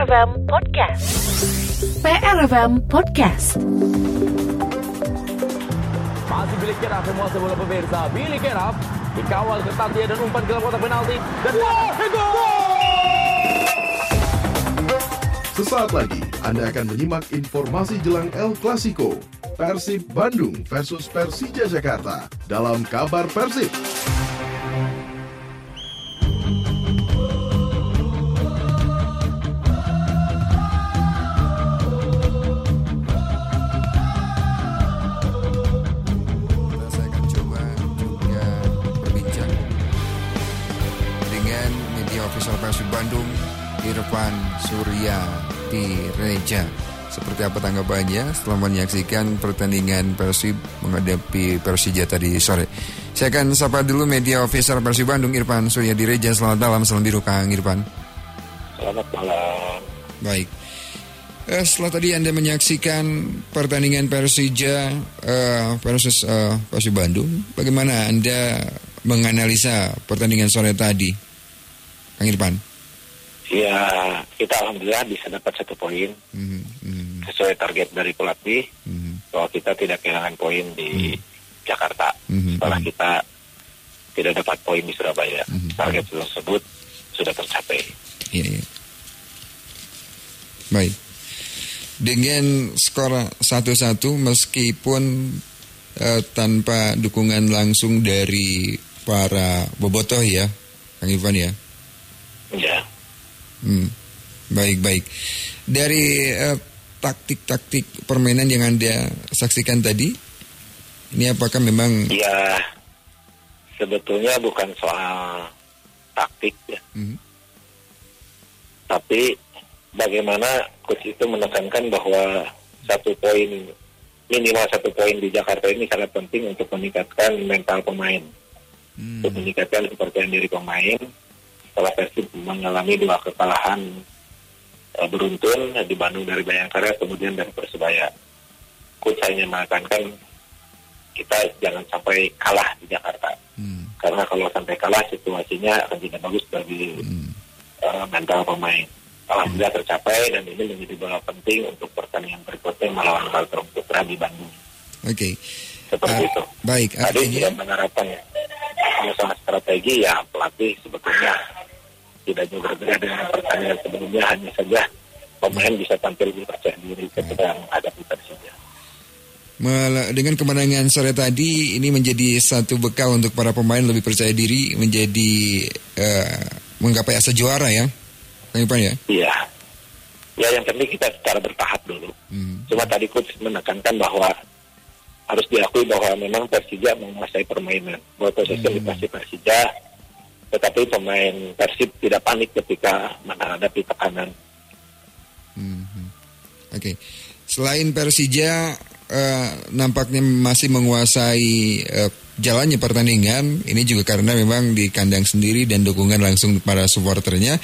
PRFM Podcast. PRFM Podcast. Masih bilik kerap semua bola pemirsa. Bilik kerap dikawal ketat dia dan umpan ke dalam kotak penalti dan wow, Sesaat lagi Anda akan menyimak informasi jelang El Clasico Persib Bandung versus Persija Jakarta dalam kabar Persib. Surya di Reja. Seperti apa tanggapannya setelah menyaksikan pertandingan Persib menghadapi Persija tadi sore. Saya akan sapa dulu media official Persib Bandung Irfan Surya di Reja. Selamat malam, salam biru Kang Irfan. Selamat malam. Baik. Eh, setelah tadi Anda menyaksikan pertandingan Persija eh, versus eh, Persib Bandung, bagaimana Anda menganalisa pertandingan sore tadi, Kang Irfan? Ya, kita alhamdulillah bisa dapat satu poin Mhm, mhm, sesuai target dari pelatih mhm, bahwa kita tidak kehilangan poin di Jakarta Mhm, setelah mhm. kita tidak dapat poin di Surabaya. Mhm. Target tersebut sudah tercapai. Iya, iya. Baik. Dengan skor 1-1 meskipun eh, tanpa dukungan langsung dari para bobotoh ya, Kang ya. Ya, Hmm, baik baik. Dari eh, taktik-taktik permainan yang anda saksikan tadi, ini apakah memang? ya sebetulnya bukan soal taktik ya, Hmm, tapi bagaimana coach itu menekankan bahwa satu poin minimal satu poin di Jakarta ini sangat penting untuk meningkatkan mental pemain. hmm, untuk meningkatkan kepercayaan diri pemain setelah Persib mengalami dua kekalahan eh, beruntun di Bandung dari Bayangkara kemudian dari Persebaya. Coach hanya menekankan kita jangan sampai kalah di Jakarta hmm, karena kalau sampai kalah situasinya akan tidak bagus bagi hmm. eh, mental pemain. Alhamdulillah tercapai dan ini menjadi bola penting untuk pertandingan berikutnya melawan Kalteng Putra di Bandung. Oke, Seperti Ah, itu. baik. Tadi Artinya, tidak mengharapkan ya. Kalau soal strategi ya pelatih sebetulnya tidak jauh berbeda dengan pertandingan sebelumnya hanya saja pemain bisa tampil lebih percaya diri ketika menghadapi Persija. dengan kemenangan sore tadi, ini menjadi satu bekal untuk para pemain lebih percaya diri menjadi eh, menggapai asa juara ya, Kang Irfan ya. Iya. Ya yang penting kita secara bertahap dulu. Hmm, Cuma tadi coach menekankan bahwa harus diakui bahwa memang Persija menguasai permainan. Bahwa posisi Hmm. dikasih Persija, tetapi pemain Persib tidak panik ketika menghadapi tekanan. hmm. Oke, selain Persija eh, nampaknya masih menguasai eh, jalannya pertandingan. Ini juga karena memang di kandang sendiri dan dukungan langsung para supporternya.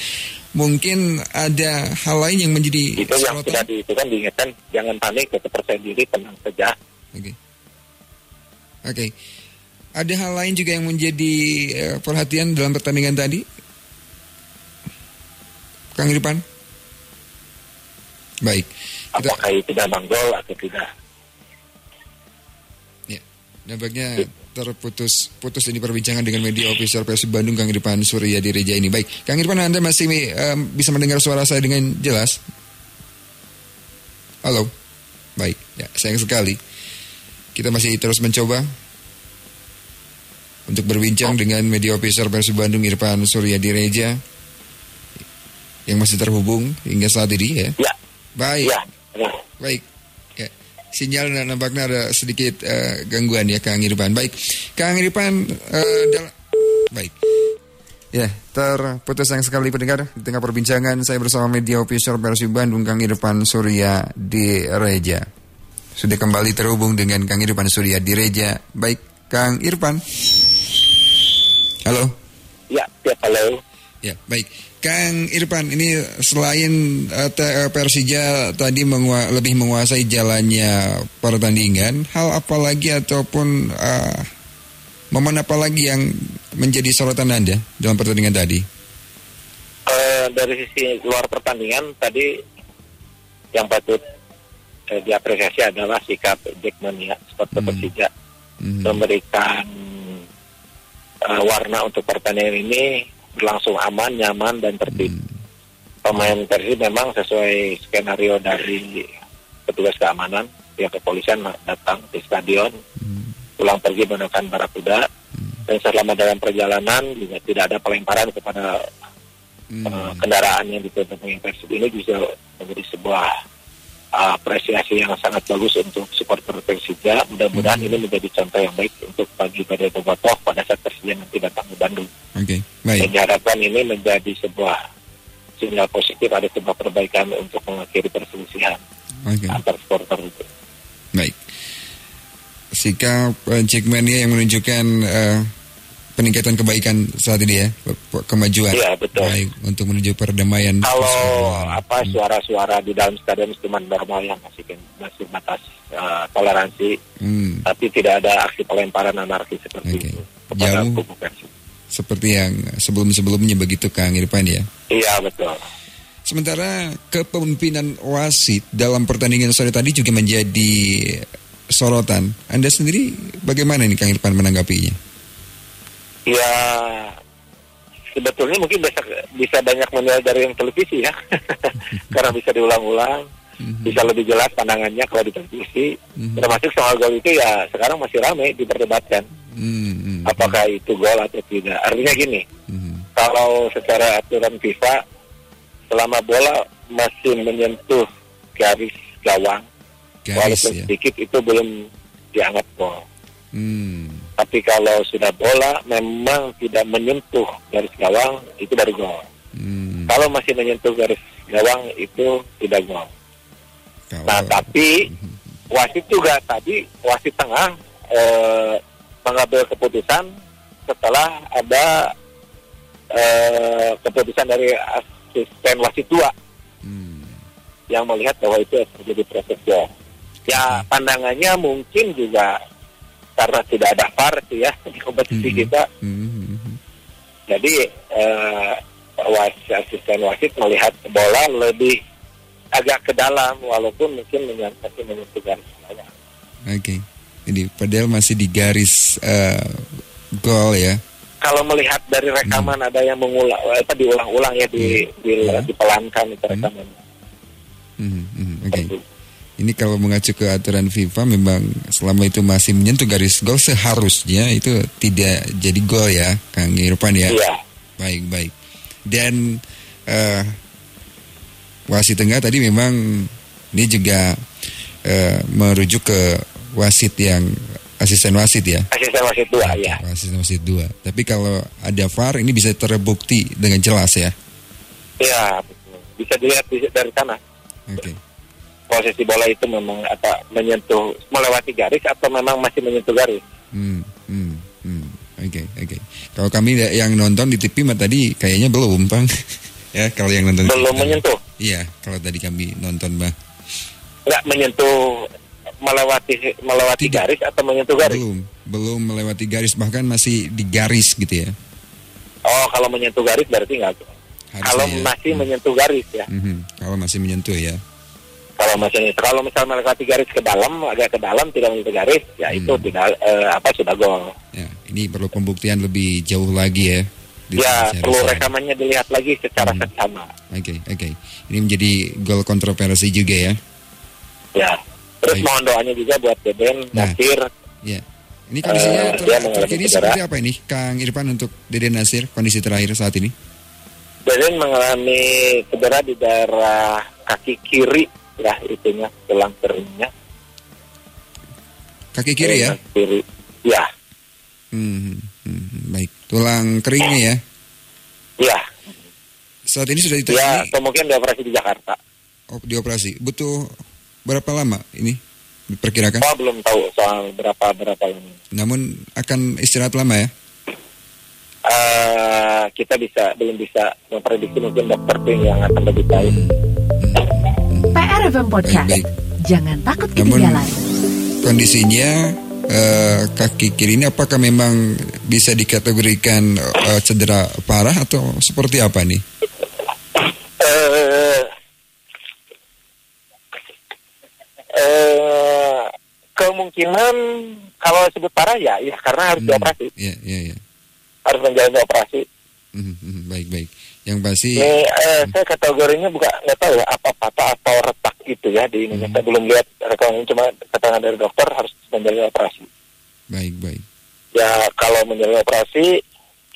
Mungkin ada hal lain yang menjadi itu yang sorotan? sudah di, itu kan diingatkan jangan panik tetap percaya diri tenang saja Oke. Oke. Ada hal lain juga yang menjadi eh, perhatian dalam pertandingan tadi? Kang Irfan? Baik. Kita apakah itu tidak gol atau tidak ya, nampaknya terputus putus ini perbincangan dengan media official Persib Bandung Kang Irfan Surya di Reja ini. Baik, Kang Irfan Anda masih eh, bisa mendengar suara saya dengan jelas? Halo. Baik, ya sayang sekali. Kita masih terus mencoba untuk berbincang dengan media official Persib Bandung Irfan Surya di Reja yang masih terhubung hingga saat ini ya. ya Baik. ya ya. Baik. Ya. Sinyal na- nampaknya ada sedikit eh, gangguan ya Kang Irfan. Baik. Kang Irfan dal- baik. Ya, terputus sayang sekali pendengar di tengah perbincangan saya bersama media official Persib Bandung Kang Irfan Surya di Reja. Sudah kembali terhubung dengan Kang Irfan Surya di Reja. Baik, Kang Irfan. Halo. ya ya halo Ya, baik. Kang Irfan, ini selain te- eh, Persija tadi mengua- lebih menguasai jalannya pertandingan, hal apa lagi ataupun eh, momen apa lagi yang menjadi sorotan Anda dalam pertandingan tadi? Eh, dari sisi luar pertandingan tadi yang patut eh, diapresiasi adalah sikap Jackman ya, seperti Hmm. Persija Mhm. memberikan eh, warna untuk pertandingan ini berlangsung aman, nyaman dan tertib. Hmm. Pemain Persib memang sesuai skenario dari petugas keamanan, pihak kepolisian datang di stadion, Hmm. pulang pergi menggunakan barakuda, dan selama dalam perjalanan juga tidak ada pelemparan kepada Hmm. eh, kendaraan yang ditumpangi Persib ini bisa menjadi sebuah uh, apresiasi yang sangat bagus untuk supporter Persija. Mudah-mudahan Hmm. ini menjadi contoh yang baik untuk bagi Badai Bobotoh pada saat Persija nanti datang ke Bandung. Oke, Dan baik. diharapkan ini menjadi sebuah sinyal positif, ada sebuah perbaikan untuk mengakhiri perselisihan Oke, antar supporter itu. baik. Sikap uh, Jackmania yang menunjukkan eh, peningkatan kebaikan saat ini ya, kemajuan. Iya, betul. Baik, untuk menuju perdamaian. Kalau apa Hmm. suara-suara di dalam stadion cuma normal yang masih masih batas uh, toleransi, Hmm, tapi tidak ada aksi pelemparan anarkis seperti Oke. itu kepada Jauh. seperti yang sebelum-sebelumnya begitu Kang Irfan ya. Iya betul. Sementara kepemimpinan wasit dalam pertandingan sore tadi juga menjadi sorotan. Anda sendiri bagaimana nih Kang Irfan menanggapinya? Ya sebetulnya mungkin bisa bisa banyak menilai dari yang televisi ya, karena bisa diulang-ulang, bisa lebih jelas pandangannya kalau di televisi. Mhm. Termasuk soal gol itu ya sekarang masih ramai diperdebatkan, Hmm, hmm, apakah itu gol atau tidak. Artinya gini, hmm, kalau secara aturan FIFA selama bola masih menyentuh garis gawang, garis walaupun ya. sedikit itu belum dianggap gol. Hmm, Tapi kalau sudah bola memang tidak menyentuh garis gawang itu baru gol. hmm. Kalau masih menyentuh garis gawang itu tidak gol. Kalau- Nah tapi wasit juga tadi wasit tengah eh, mengambil keputusan setelah ada eh, keputusan dari asisten wasit dua Hmm, yang melihat bahwa itu terjadi proses gol. Ya pandangannya mungkin juga karena tidak ada VAR ya di kompetisi Mhm. kita. hmm, hmm, hmm. Jadi eh, wasit asisten wasit melihat bola lebih agak ke dalam walaupun mungkin menyangkut menyentuh garis. Oke. Jadi padahal masih di garis eh, gol ya. Kalau melihat dari rekaman ada yang mengulang apa diulang-ulang ya di, di- Iya. dipelankan itu rekaman. Hmm, hmm, Oke. Ini kalau mengacu ke aturan FIFA memang selama itu masih menyentuh garis gol seharusnya itu tidak jadi gol ya, Kang Irfan ya. Iya. Baik, baik. Dan eh wasit tengah tadi memang ini juga eh, merujuk ke wasit yang asisten wasit ya. Asisten wasit dua ya. Asisten wasit dua. Tapi kalau ada VAR ini bisa terbukti dengan jelas ya. Iya, betul. bisa dilihat di- dari sana. Oke. Posisi bola itu memang apa menyentuh melewati garis atau memang masih menyentuh garis. Hmm, hmm, hmm. Oke, oke. Kalau kami da- yang nonton di TV mah tadi kayaknya belum, Bang. ya, kalau yang nonton Belum TV. menyentuh. Iya, kalau tadi kami nonton mah Enggak menyentuh melewati melewati Tidak. garis atau menyentuh garis. belum, belum melewati garis bahkan masih di garis gitu ya. Oh, kalau menyentuh garis berarti enggak. Harusnya Kalau ya. masih Hmm. menyentuh garis ya. Mhm, Kalau masih menyentuh ya. Kalau masih kalau misalnya melewati garis ke dalam, agak ke dalam tidak menyentuh garis, ya itu Hmm. tidak eh, apa sudah gol. Ya, ini perlu pembuktian lebih jauh lagi ya. Di Ya, perlu rekamannya dilihat lagi secara Hmm. seksama. Oke, oke. Ini menjadi gol kontroversi juga ya. Ya. Terus Baik. mohon doanya juga buat Deden, Nah. Nasir, Ya. Ini kondisinya Eh, ter- terkini cedera. seperti apa ini, Kang Irfan untuk Deden Nasir kondisi terakhir saat ini? Deden mengalami cedera di daerah kaki kiri ya itunya tulang keringnya. Kaki kiri ya? Kiri. Ya, Hmm, hmm, baik. Tulang keringnya ya. ya, Saat ini sudah ya. ditangani Kemungkinan dioperasi di Jakarta. oh, dioperasi. Butuh berapa lama ini diperkirakan? Oh belum tahu soal berapa berapa ini. Namun akan istirahat lama ya? Eh, kita bisa belum bisa memprediksi mungkin dokter yang akan lebih tahu. FM Podcast. Baik, baik. Jangan takut ketinggalan. Kondisinya uh, kaki kiri ini apakah memang bisa dikategorikan uh, cedera parah atau seperti apa nih? Eh, kemungkinan kalau sebut parah ya, ya karena harus hmm, dioperasi. Iya, iya, iya. Harus menjalani operasi. Hmm, hmm, hmm, baik baik. Yang pasti. Ini eh, hmm. saya kategorinya bukan nggak tahu ya apa patah atau retak itu ya di ini. Hmm. Saya belum lihat rekaman ini, cuma keterangan dari dokter harus menjalani operasi. baik, baik. Ya kalau menjalani operasi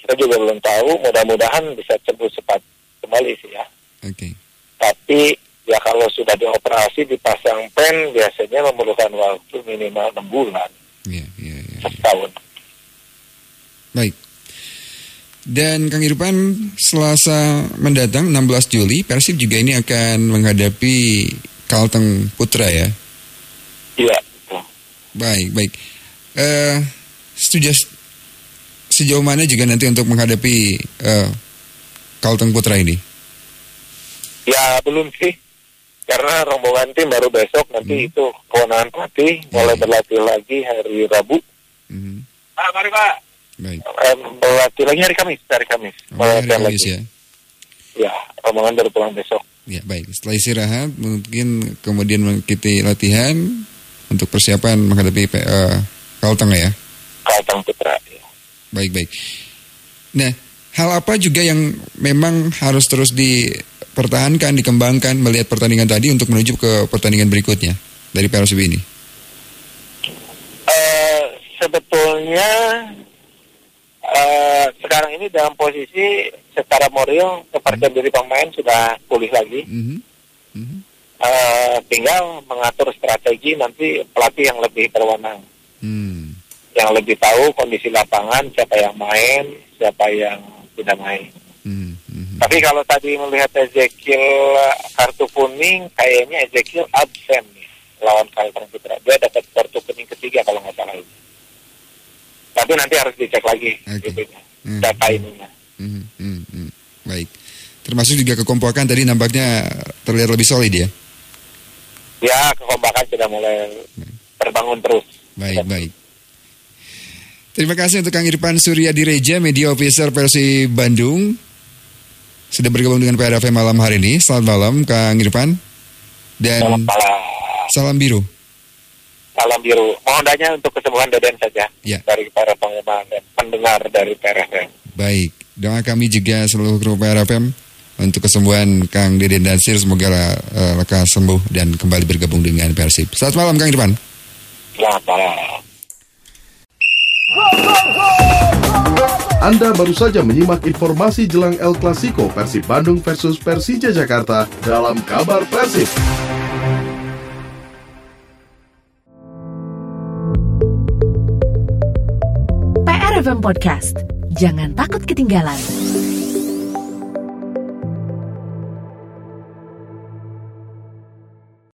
kita juga belum tahu. Mudah-mudahan bisa sembuh cepat kembali sih ya. Oke. Tapi ya kalau sudah dioperasi dipasang pen biasanya memerlukan waktu minimal enam bulan, Iya, iya, iya. iya. setahun. Baik. Dan Kang Irfan, Selasa mendatang 16 Juli, Persib juga ini akan menghadapi Kalteng Putra ya. Iya. Baik, baik. Eh, setuju sejauh mana juga nanti untuk menghadapi eh, Kalteng Putra ini? Ya belum sih. Karena rombongan tim baru besok nanti Hmm. itu kewenangan pelatih mulai Iya. berlatih lagi hari Rabu. Mhm. Pak, mari Pak. Baik. Eh, berlatih lagi hari Kamis, hari Kamis. Oh, hari Berlatih Kamis lagi. ya. Rombongan baru pulang besok. Ya, baik. Setelah istirahat, mungkin kemudian mengikuti latihan untuk persiapan menghadapi eh, Kalteng ya. Kalteng Putra. Ya. Baik, baik. Nah, hal apa juga yang memang harus terus dipertahankan, dikembangkan melihat pertandingan tadi untuk menuju ke pertandingan berikutnya dari Persib ini? Eh, sebetulnya ini dalam posisi secara moral kepercayaan diri pemain sudah pulih lagi. Mhm. Mhm. Eh, tinggal mengatur strategi nanti pelatih yang lebih berwenang, Hmm. yang lebih tahu kondisi lapangan, siapa yang main, siapa yang tidak main. Mhm. Mhm. Tapi kalau tadi melihat Ezekiel eh, kartu kuning, kayaknya Ezekiel absen nih lawan Kalteng Putra. Dia dapat kartu kuning ketiga kalau nggak salah. Tapi nanti harus dicek lagi Oke. itunya, Hmm. data ininya. Mhm. Mhm. Mhm. Baik. Termasuk juga kekompakan tadi nampaknya terlihat lebih solid ya. Ya, kekompakan sudah mulai terbangun terus. Baik, baik. Terima kasih untuk Kang Irfan Surya Direja, Media Officer Persi Bandung. Sudah bergabung dengan PRFM malam hari ini. Selamat malam, Kang Irfan. Dan Selamat malam. salam biru. Salam biru. Mohon doanya untuk kesembuhan Deden saja Ya. dari para penggemar dan pendengar dari PRFM. Baik, doa kami juga seluruh kru PRFM untuk kesembuhan Kang Deden Dansir. Semoga eh, lekas sembuh dan kembali bergabung dengan Persib. Selamat malam, Kang Irfan. Selamat malam. Anda baru saja menyimak informasi jelang El Clasico Persib Bandung versus Persija Jakarta dalam Kabar Persib. PRFM Podcast. Jangan takut ketinggalan.